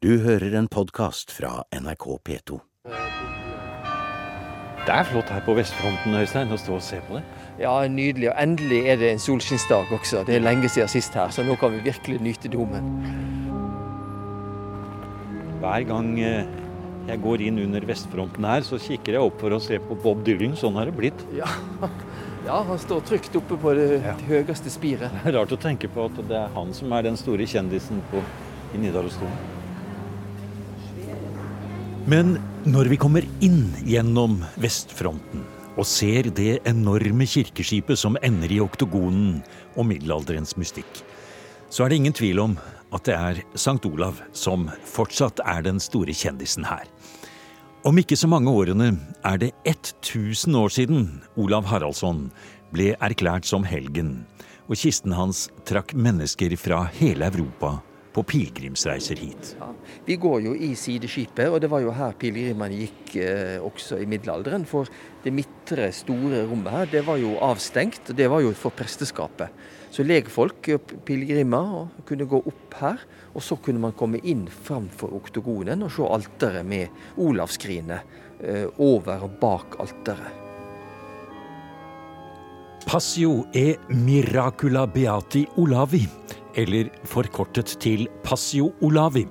Du hører en podkast fra NRK P2. Det er flott her på vestfronten, Øystein, å stå og se på det. Ja, nydelig. Og endelig er det en solskinnsdag også. Det er lenge siden sist her, så nå kan vi virkelig nyte domen. Hver gang eh, jeg går inn under vestfronten her, så kikker jeg opp for å se på Bob Dylan. Sånn har det blitt. Ja, ja han står trygt oppe på det, Ja. det høyeste spiret. Det er rart å tenke på at det er han som er den store kjendisen på, i Nidarosdomen. Men når vi kommer inn gjennom vestfronten og ser det enorme kirkeskipet som ender i oktogonen og middelalderens mystikk, så er det ingen tvil om at det er Sankt Olav som fortsatt er den store kjendisen her. Om ikke så mange årene er det 1000 år siden Olav Haraldsson ble erklært som helgen, og kisten hans trakk mennesker fra hele Europa på pilegrimsreiser hit. Ja. Vi går jo i sideskipet, og det var jo her pilegrimene gikk eh, også i middelalderen. For det midtre, store rommet her, det var jo avstengt, og det var jo for presteskapet. Så legfolk og pilegrimer kunne gå opp her, og så kunne man komme inn framfor oktogonen og se alteret med olavsskrinet eh, over og bak alteret. Passio e miracula beati Olavi, eller forkortet til Passio Olavi,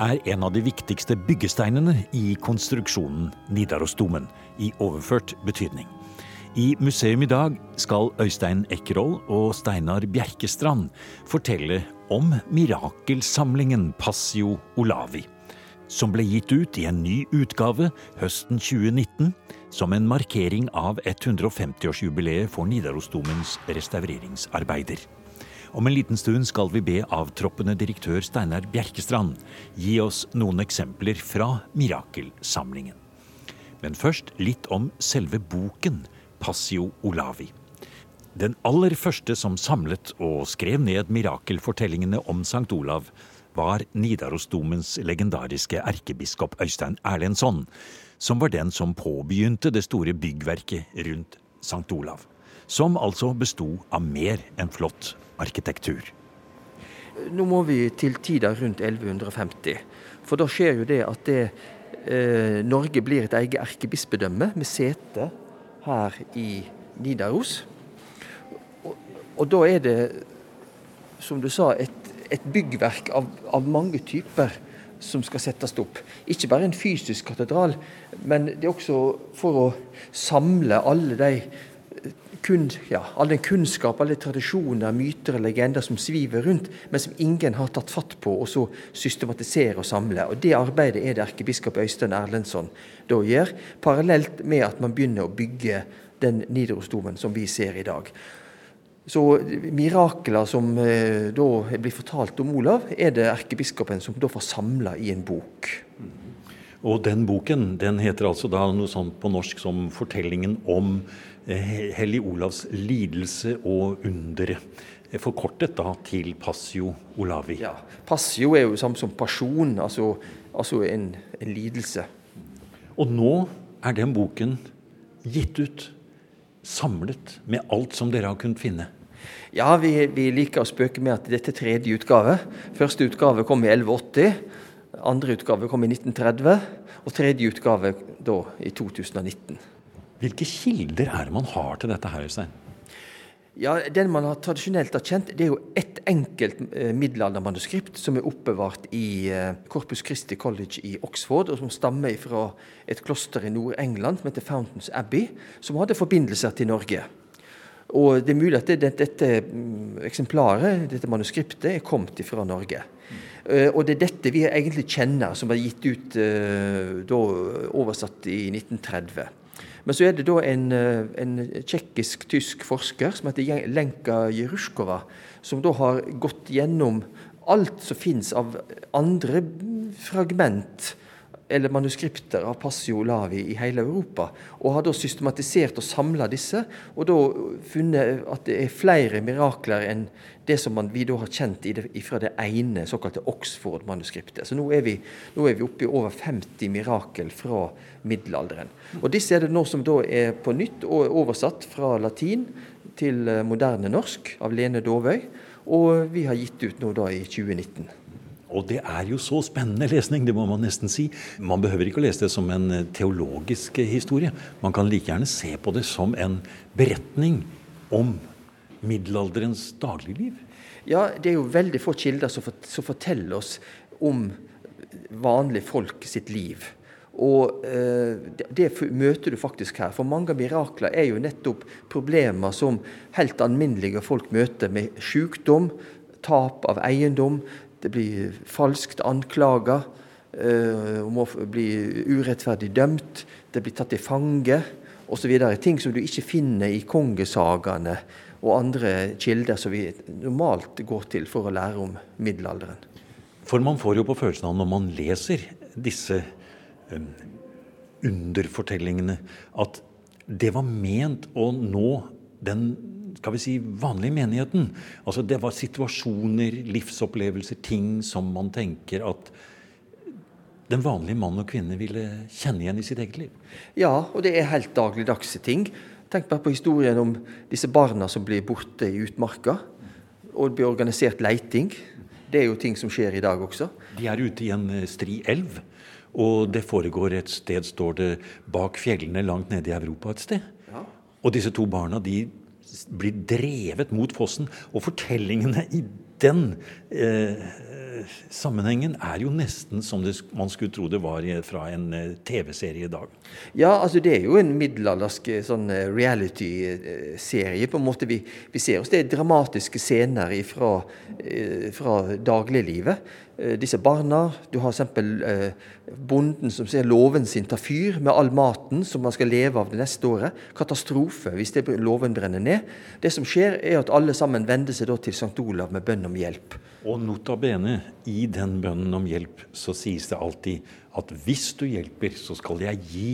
er en av de viktigste byggesteinene i konstruksjonen Nidarosdomen, i overført betydning. I museum i dag skal Øystein Eckerhol og Steinar Bjerkestrand fortelle om mirakelsamlingen Passio Olavi, som ble gitt ut i en ny utgave høsten 2019 som en markering av 150-årsjubileet for Nidarosdomens restaureringsarbeider. Om en liten stund skal vi be avtroppende direktør Steinar Bjerkestrand gi oss noen eksempler fra mirakelsamlingen. Men først litt om selve boken Passio Olavi. Den aller første som samlet og skrev ned mirakelfortellingene om Sankt Olav, var Nidarosdomens legendariske erkebiskop Øystein Erlendsson, som var den som påbegynte det store byggverket rundt Sankt Olav. Som altså besto av mer enn flott arkitektur. Nå må vi til tida rundt 1150. For da skjer jo det at det, eh, Norge blir et eget erkebispedømme med sete her i Nidaros. Og, og da er det, som du sa, et, et byggverk av, av mange typer som skal settes opp. Ikke bare en fysisk katedral, men det er også for å samle alle de kun, ja, all den kunnskap, alle tradisjoner, myter og legender som sviver rundt, men som ingen har tatt fatt på og så systematisere og samle. Og Det arbeidet er det erkebiskop Øystein Erlendsson da gjør, parallelt med at man begynner å bygge den Nidarosdomen som vi ser i dag. Så mirakler som eh, da blir fortalt om Olav, er det erkebiskopen som da får samla i en bok. Og den boken den heter altså da noe sånt på norsk som 'Fortellingen om eh, Hellig Olavs lidelse og undere'. Forkortet da til Passio Olavi. Ja, Passio er jo samme som pasjon, altså, altså en, en lidelse. Og nå er den boken gitt ut, samlet, med alt som dere har kunnet finne. Ja, vi, vi liker å spøke med at dette er tredje utgave. Første utgave kom i 1180. Andre utgave kom i 1930. Og tredje utgave da i 2019. Hvilke kilder er det man har til dette her, Øystein? Ja, Den man har tradisjonelt har kjent, det er jo ett enkelt eh, middelaldermanuskript som er oppbevart i eh, Corpus Christi College i Oxford, og som stammer fra et kloster i Nord-England som heter Fountains Abbey, som hadde forbindelser til Norge. Og det er mulig at det, det, dette mm, eksemplaret, dette manuskriptet, er kommet fra Norge. Eh, og det er dette vi egentlig kjenner, som var gitt ut uh, da oversatt i 1930. Men så er det da en, eh, en tsjekkisk-tysk forsker som heter Lenka Jeruskova, som da har gått gjennom alt som fins av andre fragment eller manuskripter av Passio Olavi i hele Europa, og har da systematisert og samla disse, og da funnet at det er flere mirakler enn det som man, vi da har kjent fra det ene såkalte Oxford-manuskriptet. Så nå er, vi, nå er vi oppe i over 50 mirakel fra middelalderen. Og disse er det nå som da er på nytt og oversatt fra latin til eh, moderne norsk av Lene Dovøy, og vi har gitt ut nå da i 2019. Og det er jo så spennende lesning, det må man nesten si. Man behøver ikke å lese det som en eh, teologisk historie. Man kan like gjerne se på det som en beretning om middelalderens dagligliv. Ja, det er jo veldig få kilder som, forteller oss om vanlige folk sitt liv. Og eh, det, møter du faktisk her. For mange mirakler er jo nettopp problemer som helt alminnelige folk møter, med sykdom, tap av eiendom, det blir falskt anklaga eh, om å bli urettferdig dømt, det blir tatt til fange osv. Ting som du ikke finner i kongesagaene og andre kilder som vi normalt går til for å lære om middelalderen. For man får jo på følelsen av når man leser disse um, underfortellingene, at det var ment å nå den skal vi si, vanlige menigheten. Altså Det var situasjoner, livsopplevelser, ting som man tenker at den vanlige mann og kvinne ville kjenne igjen i sitt eget liv. Ja, og det er helt dagligdagse ting. Tenk bare på historien om disse barna som blir borte i utmarka. Og det blir organisert leiting. Det er jo ting som skjer i dag også. De er ute i en eh, stri elv. Og det foregår et sted, står det, bak fjellene langt nede i Europa et sted. Ja. Og disse to barna de blir drevet mot fossen. Og fortellingene i den eh, sammenhengen er jo nesten som det, man skulle tro det var fra en eh, TV-serie i dag. Ja, altså det er jo en middelaldersk eh, sånn eh, reality-serie. på en måte vi, vi, ser oss det er dramatiske scener fra, fra dagliglivet. Disse barna. Du har f.eks. bonden som ser låven sin ta fyr med all maten som man skal leve av det neste året. Katastrofe hvis det låven brenner ned. Det som skjer, er at alle sammen vender seg til St. Olav med bønn om hjelp. Og nota bene, i den bønnen om hjelp så sies det alltid at hvis du hjelper, så skal jeg gi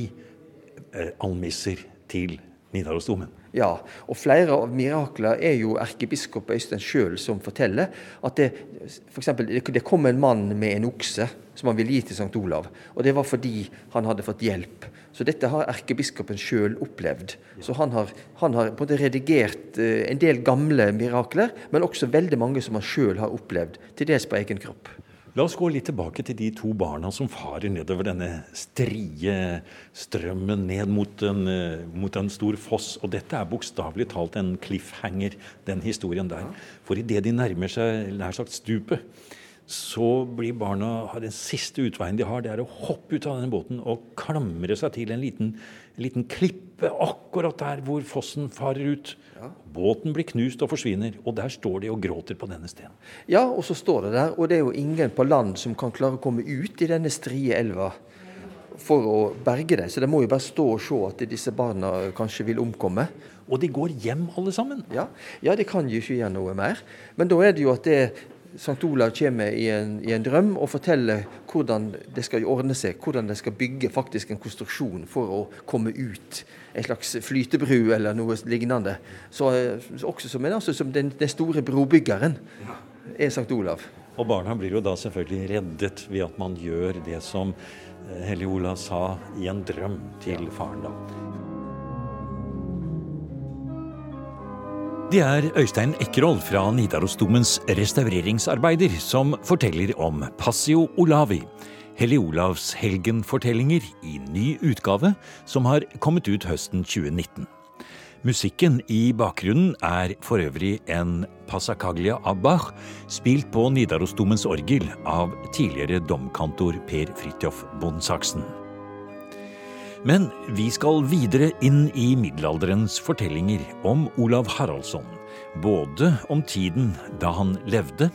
eh, almisser til Nidarosdomen. Ja, og flere av miraklene er jo erkebiskop Øystein sjøl som forteller at det, for eksempel, det kom en mann med en okse som han ville gi til St. Olav. Og det var fordi han hadde fått hjelp. Så dette har erkebiskopen sjøl opplevd. Så han har, han har på en måte redigert eh, en del gamle mirakler, men også veldig mange som han sjøl har opplevd, til dels på egen kropp. La oss gå litt tilbake til de to barna som farer nedover denne strie strømmen ned mot en, eh, mot en stor foss. Og dette er bokstavelig talt en cliffhanger, den historien der. For idet de nærmer seg nær sagt stupet, så blir barna Den siste utveien de har, det er å hoppe ut av denne båten og klamre seg til en liten, en liten klippe akkurat der hvor fossen farer ut. Ja. Båten blir knust og forsvinner, og der står de og gråter på denne stenen. Ja, og så står det der, og det er jo ingen på land som kan klare å komme ut i denne strie elva for å berge dem. Så de må jo bare stå og se at disse barna kanskje vil omkomme. Og de går hjem alle sammen? Ja, ja de kan jo ikke gjøre noe mer. Men da er det jo at det St. Olav kommer i en, i en, drøm og forteller hvordan det skal ordne seg, hvordan de skal bygge faktisk en konstruksjon for å komme ut. En slags flytebru eller noe lignende. Så, også som, en, altså, som den, den, store brobyggeren er Sankt Olav. Og barna blir jo da selvfølgelig reddet ved at man gjør det som Hellig Olav sa i en drøm til faren. da. Det er Øystein Ekroll fra Nidarosdomens restaureringsarbeider som forteller om Passio Olavi, Hellig Olavs helgenfortellinger i ny utgave, som har kommet ut høsten 2019. Musikken i bakgrunnen er for øvrig en passacaglia av spilt på Nidarosdomens orgel av tidligere domkantor Per Fridtjof Bondsaksen. Men vi skal videre inn i middelalderens fortellinger om Olav Haraldsson. Både om tiden da han levde,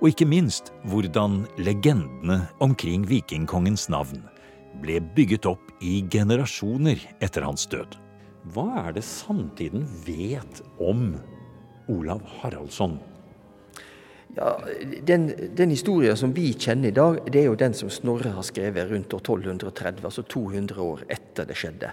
og ikke minst hvordan legendene omkring vikingkongens navn ble bygget opp i generasjoner etter hans død. Hva er det samtiden vet om Olav Haraldsson? Ja, den, den, historien som vi kjenner i dag, det er jo den som Snorre har skrevet rundt år 1230, altså 200 år etter det skjedde.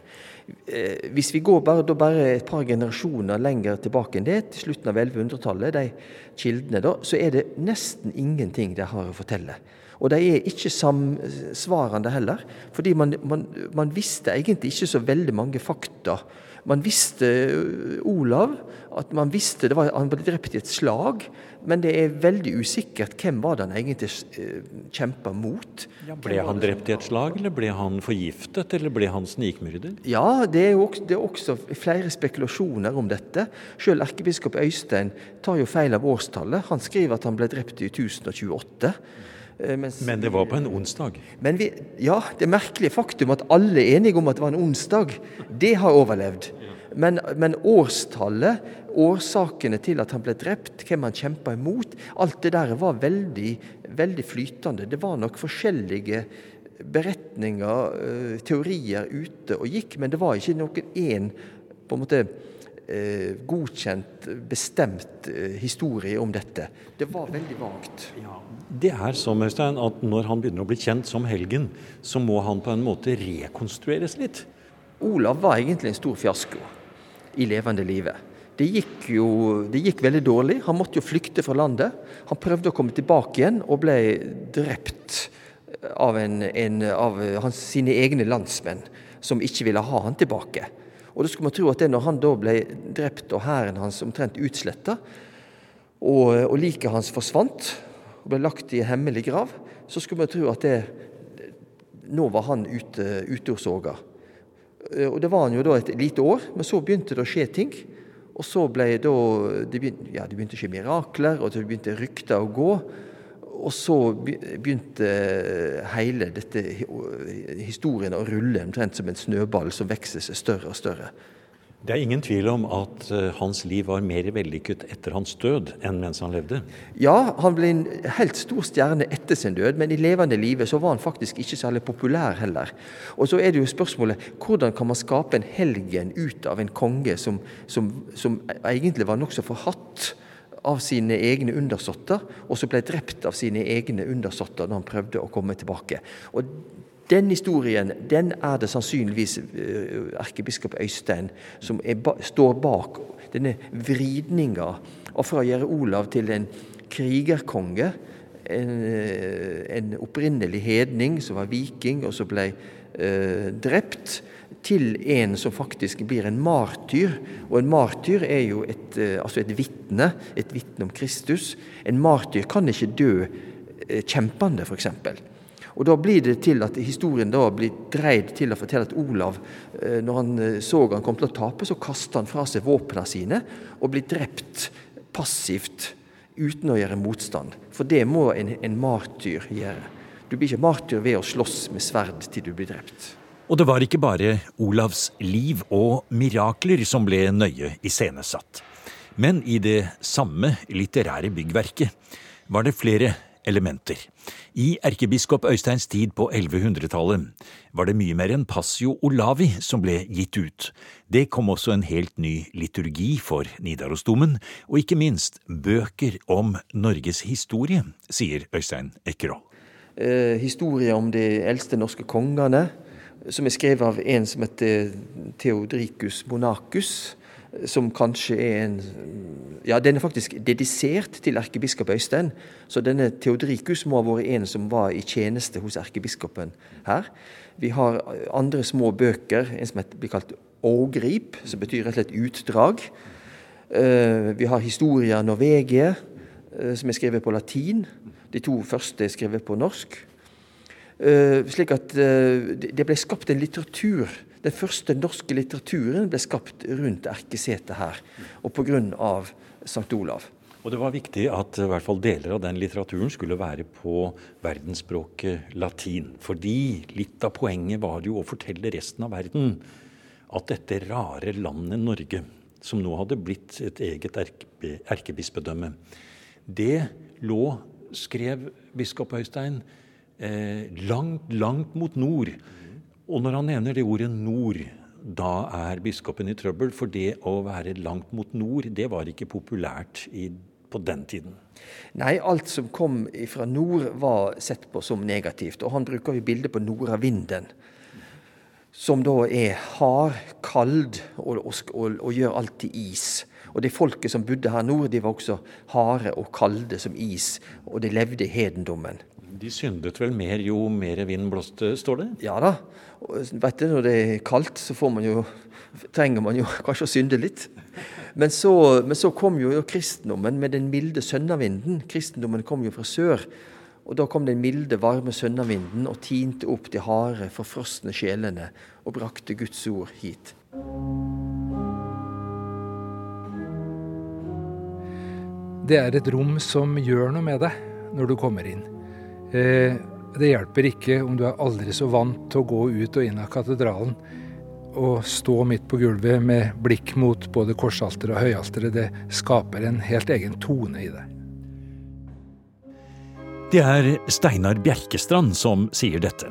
Eh, hvis vi går bare, bare, et par generasjoner lenger tilbake enn det, til slutten av 1100-tallet, de kildene da, så er det nesten ingenting de har å fortelle. Og de er ikke samsvarende heller, fordi man, man, man visste egentlig ikke så veldig mange fakta Man visste uh, Olav, at man visste var, han ble drept i et slag, men det er veldig usikkert hvem var det han egentlig uh, kjempa mot. Ja, ble han drept i et slag, eller ble han forgiftet, eller ble han snikmyrdet? Ja, det er, også, det er også flere spekulasjoner om dette. Selv erkebiskop Øystein tar jo feil av årstallet. Han skriver at han ble drept i 1028. Eh, mens, men det var på en onsdag? Men vi, ja, det merkelige faktum at alle er enige om at det var en onsdag, det har overlevd. Men, men, årstallet, årsakene til at han ble drept, hvem han kjempa imot, alt det der var veldig, veldig flytende. Det var nok forskjellige beretninger, eh, teorier ute og gikk, men det var ikke noen én på en måte eh, godkjent, bestemt eh, historie om dette. Det var veldig vagt. Ja. Det er som Øystein, at når han begynner å bli kjent som helgen, så må han på en måte rekonstrueres litt. Olav var egentlig en stor fiasko i levende livet. Det gikk jo det gikk veldig dårlig. Han måtte jo flykte fra landet. Han prøvde å komme tilbake igjen og ble drept av, en, en, av hans, sine egne landsmenn, som ikke ville ha han tilbake. Og da skulle man tro at det når han da ble drept og hæren hans omtrent utsletta, og, og liket hans forsvant og ble lagt i en hemmelig grav, så skulle man tro at det, nå var han ute, ute og soga. Eh, og Det var han jo da et lite år, men så begynte det å skje ting. Og så ble da, det begynte, ja, det begynte å skje mirakler, og det begynte rykter å gå. Og så begynte hele dette historien å rulle omtrent som en snøball som vokser seg større og større. Det er ingen tvil om at eh, hans liv var mer vellykket etter hans død enn mens han levde? Ja, han ble en helt stor stjerne etter sin død, men i levende livet så var han faktisk ikke særlig populær heller. Og så er det jo spørsmålet hvordan kan man skape en helgen ut av en konge som, som, som egentlig var nokså forhatt? av sine egne undersåtter, og som ble drept av sine egne undersåtter når han prøvde å komme tilbake. Og den historien den er det sannsynligvis erkebiskop Øystein som er, står bak. Denne vridninga fra å gjøre Olav til en krigerkonge, en, uh, en opprinnelig hedning som var viking, og som ble eh, drept, til en som faktisk blir en martyr. Og en martyr er jo et, eh, altså et vitne, et vitne om Kristus. En martyr kan ikke dø eh, kjempende, f.eks. Og Da blir det til at historien da blir dreid til å fortelle at Olav, eh, når han så han kom til å tape, så kasta han fra seg våpnene sine og blir drept passivt uten å gjøre motstand. For det må en, en martyr gjøre. Du blir ikke martyr ved å slåss med sverd til du blir drept. Og det var ikke bare Olavs liv og mirakler som ble nøye iscenesatt. Men i det samme litterære byggverket var det flere elementer. I erkebiskop Øysteins tid på 1100-tallet var det mye mer enn Passio Olavi som ble gitt ut. Det kom også en helt ny liturgi for Nidarosdomen, og ikke minst bøker om Norges historie, sier Øystein Ekkerhold. Eh, historie om de eldste norske kongene som er skrevet av en som heter Theodricus Monacus. Som kanskje er en Ja, den er faktisk dedisert til erkebiskop Øystein. Så denne Theodricus må ha vært en som var i tjeneste hos erkebiskopen her. Vi har andre små bøker, en som blir kalt Ågrip, som betyr rett og slett utdrag. Eh, vi har Historia Norvegie, eh, som er skrevet på latin. De to første er skrevet på norsk. Uh, slik at det ble skapt en litteratur. Den første norske litteraturen ble skapt rundt erkesetet her, og pga. St. Olav. Og det var viktig at i hvert fall deler av den litteraturen skulle være på verdensspråket latin. Fordi litt av poenget var jo å fortelle resten av verden at dette rare landet Norge, som nå hadde blitt et eget erke, erkebispedømme, det lå, skrev biskop Øystein, eh, langt, langt mot nord. Og når han nevner det ordet nord, da er biskopen i trøbbel. For det å være langt mot nord, det var ikke populært i, på den tiden. Nei, alt som kom fra nord var sett på som negativt. Og han bruker jo bildet på nordavinden. Som da er hard, kald og, og, og, og gjør alt til is. Og det folket som bodde her nord, de var også harde og kalde som is, og de levde i hedendommen. De syndet vel mer jo mer vind blåste, står det? Ja da. Og, vet du, når det er kaldt, så får man jo, trenger man jo kanskje å synde litt. Men så, men så kom jo kristendommen med den milde sønnavinden. Kristendommen kom jo fra sør. Og da kom den milde, varme sønnavinden og tinte opp de harde, forfrosne sjelene og brakte Guds ord hit. Det er et rom som gjør noe med deg når du kommer inn. Eh, det hjelper ikke om du er aldri så vant til å gå ut og inn av katedralen og stå midt på gulvet med blikk mot både korsalteret og høyalteret. Det skaper en helt egen tone i deg. Det er Steinar Bjerkestrand som sier dette.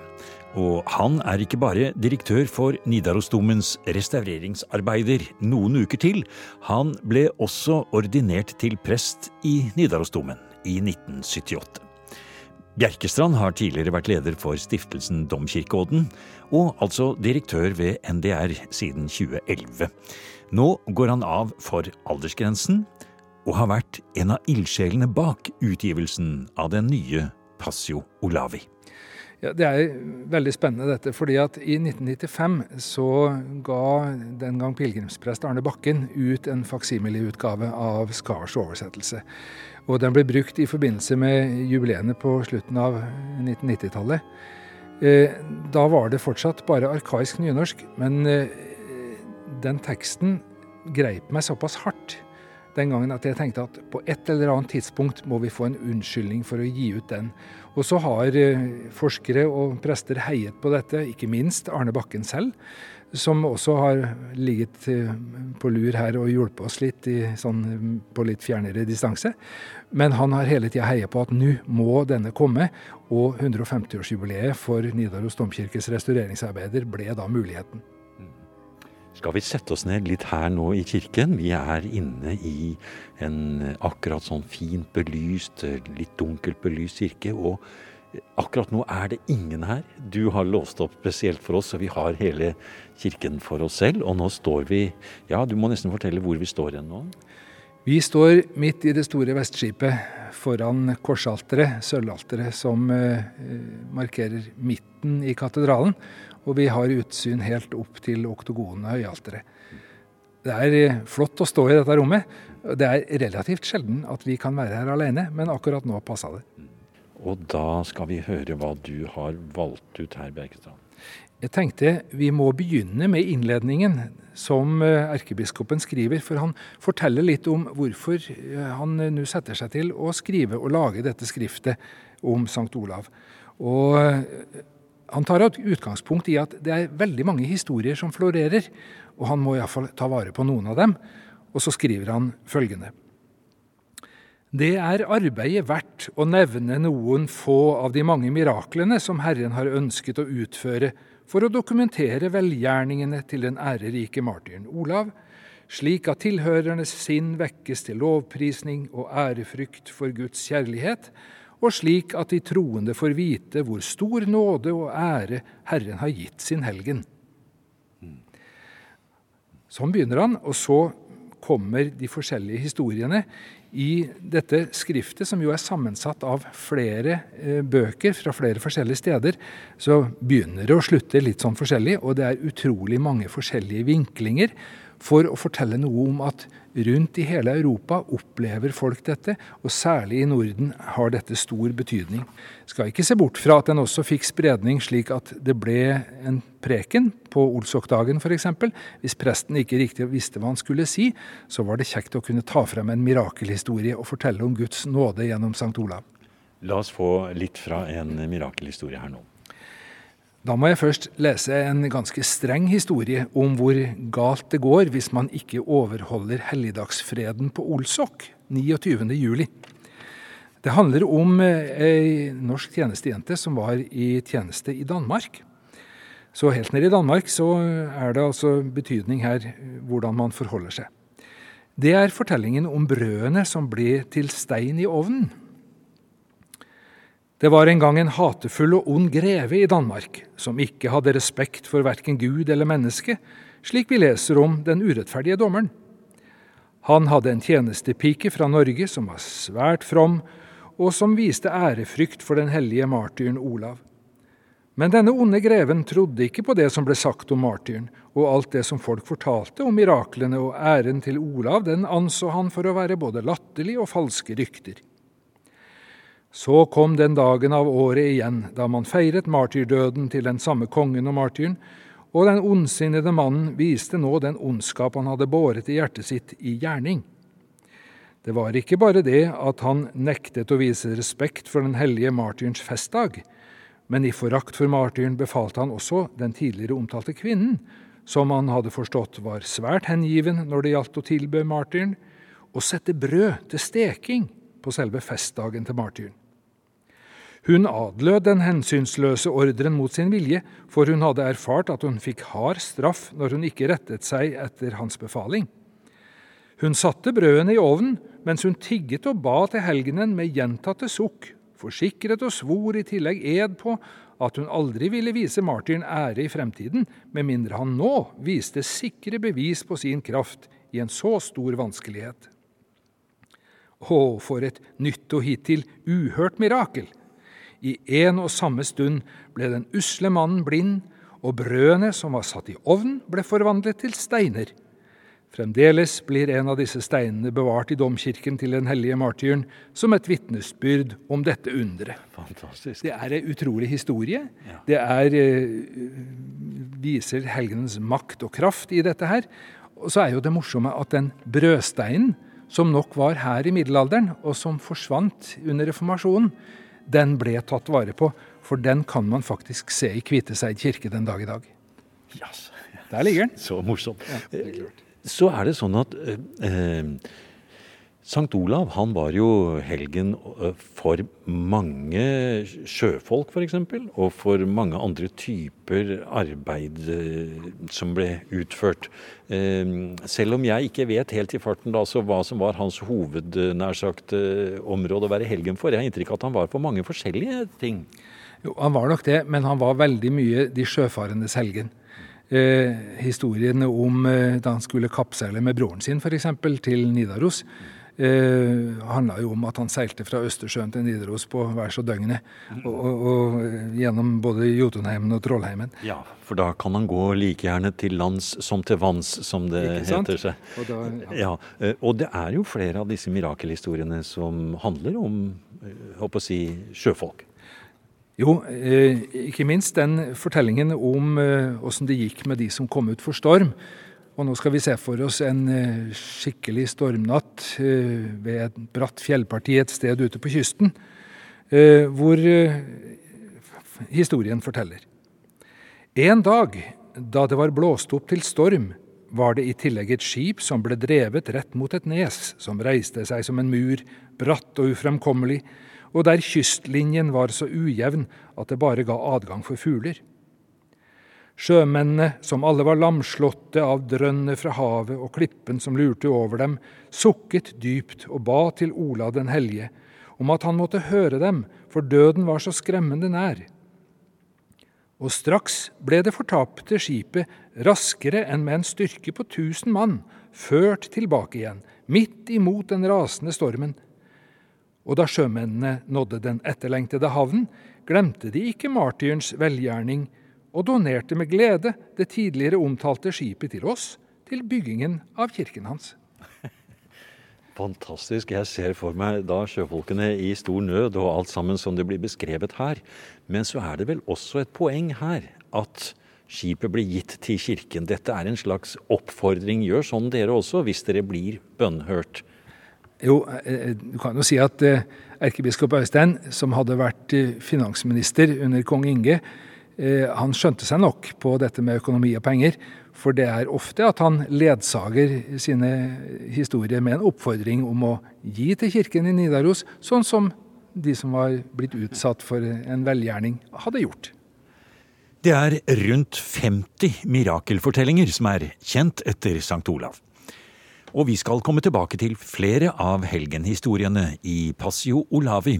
Og han er ikke bare direktør for Nidarosdomens restaureringsarbeider noen uker til, han ble også ordinert til prest i Nidarosdomen i 1978. Bjerkestrand har tidligere vært leder for stiftelsen Domkirkeodden, og altså direktør ved NDR siden 2011. Nå går han av for aldersgrensen, og har vært en av ildsjelene bak utgivelsen av den nye Passio Olavi. Ja, Det er veldig spennende dette, fordi at i 1995 så ga den gang pilegrimsprest Arne Bakken ut en faksimileutgave av Skars oversettelse. Og den ble brukt i forbindelse med jubileene på slutten av 1990-tallet. Eh, da var det fortsatt bare arkaisk nynorsk, men eh, den teksten greip meg såpass hardt den gangen at jeg tenkte at på et eller annet tidspunkt må vi få en unnskyldning for å gi ut den. Og så har eh, forskere og prester heiet på dette, ikke minst Arne Bakken selv som også har ligget eh, på lur her og hjulpet oss litt i, sånn, på litt fjernere distanse. Men han har hele tida heia på at nå må denne komme, og 150-årsjubileet for Nidaros domkirkes restaureringsarbeider ble da muligheten. Skal vi sette oss ned litt her nå i kirken? Vi er inne i en akkurat sånn fint belyst, litt dunkelt belyst kirke. og Akkurat nå er det ingen her. Du har låst opp spesielt for oss, så vi har hele kirken for oss selv. Og nå står vi Ja, du må nesten fortelle hvor vi står hen nå. Vi står midt i det store vestskipet foran korsalteret, sølvalteret, som eh, markerer midten i katedralen. Og vi har utsyn helt opp til oktogonen og høyalteret. Det er eh, flott å stå i dette rommet. Det er relativt sjelden at vi kan være her alene, men akkurat nå passa det. Og da skal vi høre hva du har valgt ut her, Bergestad. Jeg tenkte vi må begynne med innledningen som eh, erkebiskopen skriver. For han forteller litt om hvorfor eh, han nå setter seg til å skrive og lage dette skriftet om Sankt Olav. Og han tar utgangspunkt i at det er veldig mange historier som florerer, og han må iallfall ta vare på noen av dem. Og så skriver han følgende. Det er arbeidet verdt å nevne noen få av de mange miraklene som Herren har ønsket å utføre for å dokumentere velgjerningene til den ærerike martyren Olav, slik at tilhørernes sinn vekkes til lovprisning og ærefrykt for Guds kjærlighet, og slik at de troende får vite hvor stor nåde og ære Herren har gitt sin helgen. Sånn begynner han, og så kommer de forskjellige historiene i dette skriftet, som jo er sammensatt av flere eh, bøker fra flere forskjellige steder, så begynner det å slutte litt sånn forskjellig, og det er utrolig mange forskjellige vinklinger for å fortelle noe om at rundt i hele Europa opplever folk dette, og særlig i Norden har dette stor betydning. Skal ikke se bort fra at den også fikk spredning slik at det ble en preken på Olsokdagen f.eks. Hvis presten ikke riktig visste hva han skulle si, så var det kjekt å kunne ta frem en mirakelhistorie og fortelle om Guds nåde gjennom Sankt Olav. La oss få litt fra en mirakelhistorie her nå. Da må jeg først lese en ganske streng historie om hvor galt det går hvis man ikke overholder helligdagsfreden på Olsok 29.07. Det handler om eh, ei norsk tjenestejente som var i tjeneste i Danmark. Så helt nede i Danmark så er det altså betydning her hvordan man forholder seg. Det er fortellingen om brødene som ble til stein i ovnen. Det var en gang en hatefull og ond greve i Danmark, som ikke hadde respekt for verken Gud eller menneske, slik vi leser om den urettferdige dommeren. Han hadde en tjenestepike fra Norge som var svært from, og som viste ærefrykt for den hellige martyren Olav. Men denne onde greven trodde ikke på det som ble sagt om martyren, og alt det som folk fortalte om miraklene og æren til Olav, den anså han for å være både latterlig og falske rykter. Så kom den dagen av året igjen da man feiret martyrdøden til den samme kongen og martyren, og den ondsinnede mannen viste nå den ondskap han hadde båret i hjertet sitt, i gjerning. Det var ikke bare det at han nektet å vise respekt for den hellige martyrens festdag, men i forakt for martyren befalte han også den tidligere omtalte kvinnen, som han hadde forstått var svært hengiven når det gjaldt å tilbe martyren, å sette brød til steking på selve festdagen til martyren. Hun adlød den hensynsløse ordren mot sin vilje, for hun hadde erfart at hun fikk hard straff når hun ikke rettet seg etter hans befaling. Hun satte brødene i ovnen mens hun tigget og ba til helgenen med gjentatte sukk, forsikret og svor i tillegg ed på at hun aldri ville vise martyren ære i fremtiden, med mindre han nå viste sikre bevis på sin kraft i en så stor vanskelighet. Å, for et nytt og hittil uhørt mirakel! I en og samme stund ble den usle mannen blind, og brødene som var satt i ovnen, ble forvandlet til steiner. Fremdeles blir en av disse steinene bevart i domkirken til den hellige martyren som et vitnesbyrd om dette underet. Fantastisk. Det er en utrolig historie. Ja. Det er, eh, viser helgenens makt og kraft i dette her. Og så er jo det morsomme at den brødsteinen som nok var her i middelalderen, og som forsvant under reformasjonen, den ble tatt vare på. For den kan man faktisk se i Kviteseid kirke den dag i dag. Yes. Der ligger den. Så morsomt. Ja, er så er det sånn at eh, eh, Sankt Olav han var jo helgen for mange sjøfolk, f.eks. Og for mange andre typer arbeid som ble utført. Selv om jeg ikke vet helt i farten da, hva som var hans hoved, nær sagt, område å være helgen for. Jeg har inntrykk av at han var for mange forskjellige ting. Jo, Han var nok det, men han var veldig mye de sjøfarendes helgen eh, historiene om eh, da han skulle kappseile med broren sin f.eks. til Nidaros. Eh, handla jo om at han seilte fra Østersjøen til Nidaros på hver så døgnet. Og, og, og, eh, gjennom både Jotunheimen og Trollheimen. Ja, for da kan han gå like gjerne til lands som til vanns, som det heter seg. Og, da, ja. Ja, eh, og det er jo flere av disse mirakelhistoriene som handler om håper eh, å si, sjøfolk. Jo, eh, ikke minst den fortellingen om eh, åssen det gikk med de som kom ut for storm. Og nå skal vi se for oss en eh, skikkelig stormnatt ved et bratt fjellparti et sted ute på kysten, hvor historien forteller. En dag da det var blåst opp til storm, var det i tillegg et skip som ble drevet rett mot et nes, som reiste seg som en mur, bratt og ufremkommelig, og der kystlinjen var så ujevn at det bare ga adgang for fugler. Sjømennene, som alle var lamslåtte av drønnet fra havet og klippen som lurte over dem, sukket dypt og ba til Ola den hellige om at han måtte høre dem, for døden var så skremmende nær. Og straks ble det fortapte skipet raskere enn med en styrke på tusen mann ført tilbake igjen, midt imot den rasende stormen, og da sjømennene nådde den etterlengtede havnen, glemte de ikke martyrens velgjerning og donerte med glede det tidligere omtalte skipet til oss, til byggingen av kirken hans. Fantastisk. Jeg ser for meg da sjøfolkene i stor nød og alt sammen som det blir beskrevet her. Men så er det vel også et poeng her at skipet blir gitt til kirken. Dette er en slags oppfordring. Gjør sånn dere også, hvis dere blir bønnhørt. Jo, eh, eh, du kan jo si at eh, erkebiskop Øystein, som hadde vært finansminister under kong Inge, han skjønte seg nok på dette med økonomi og penger. For det er ofte at han ledsager sine historier med en oppfordring om å gi til kirken i Nidaros, sånn som de som var blitt utsatt for en velgjerning, hadde gjort. Det er rundt 50 mirakelfortellinger som er kjent etter St. Olav. Og vi skal komme tilbake til flere av helgenhistoriene i Passio Olavi,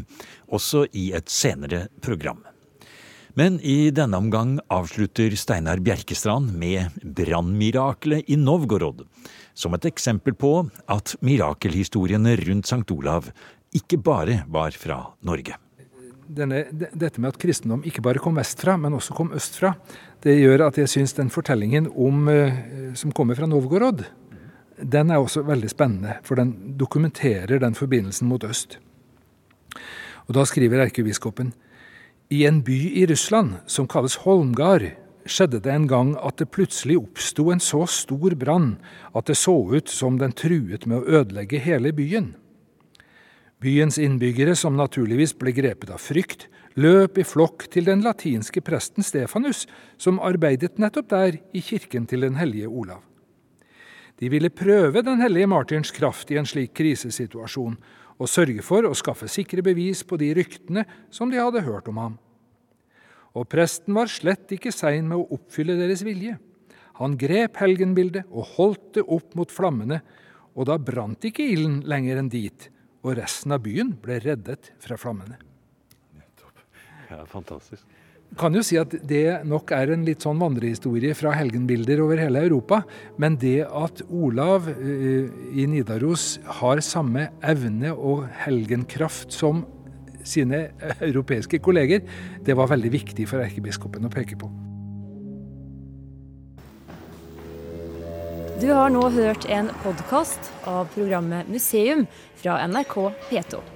også i et senere program. Men i denne omgang avslutter Steinar Bjerkestrand med brannmiraklet i Novgorod, som et eksempel på at mirakelhistoriene rundt St. Olav ikke bare var fra Norge. Denne, dette med at kristendom ikke bare kom vestfra, men også kom østfra, det gjør at jeg syns den fortellingen om, eh, som kommer fra Novgorod, den er også veldig spennende. For den dokumenterer den forbindelsen mot øst. Og Da skriver erkebiskopen i en by i Russland som kalles Holmgard, skjedde det en gang at det plutselig oppsto en så stor brann at det så ut som den truet med å ødelegge hele byen. Byens innbyggere, som naturligvis ble grepet av frykt, løp i flokk til den latinske presten Stefanus, som arbeidet nettopp der i kirken til den hellige Olav. De ville prøve den hellige Martins kraft i en slik krisesituasjon, og sørge for å skaffe sikre bevis på de ryktene som de hadde hørt om ham. Og presten var slett ikke sein med å oppfylle deres vilje. Han grep helgenbildet og holdt det opp mot flammene, og da brant ikke ilden lenger enn dit, og resten av byen ble reddet fra flammene. Ja, fantastisk. Kan jo si at det nok er en litt sånn vandrehistorie fra helgenbilder over hele Europa. Men det at Olav uh, i Nidaros har samme evne og helgenkraft som sine europeiske kolleger, det var veldig viktig for erkebiskopen å peke på. Du har nå hørt en podkast av programmet Museum fra NRK P2.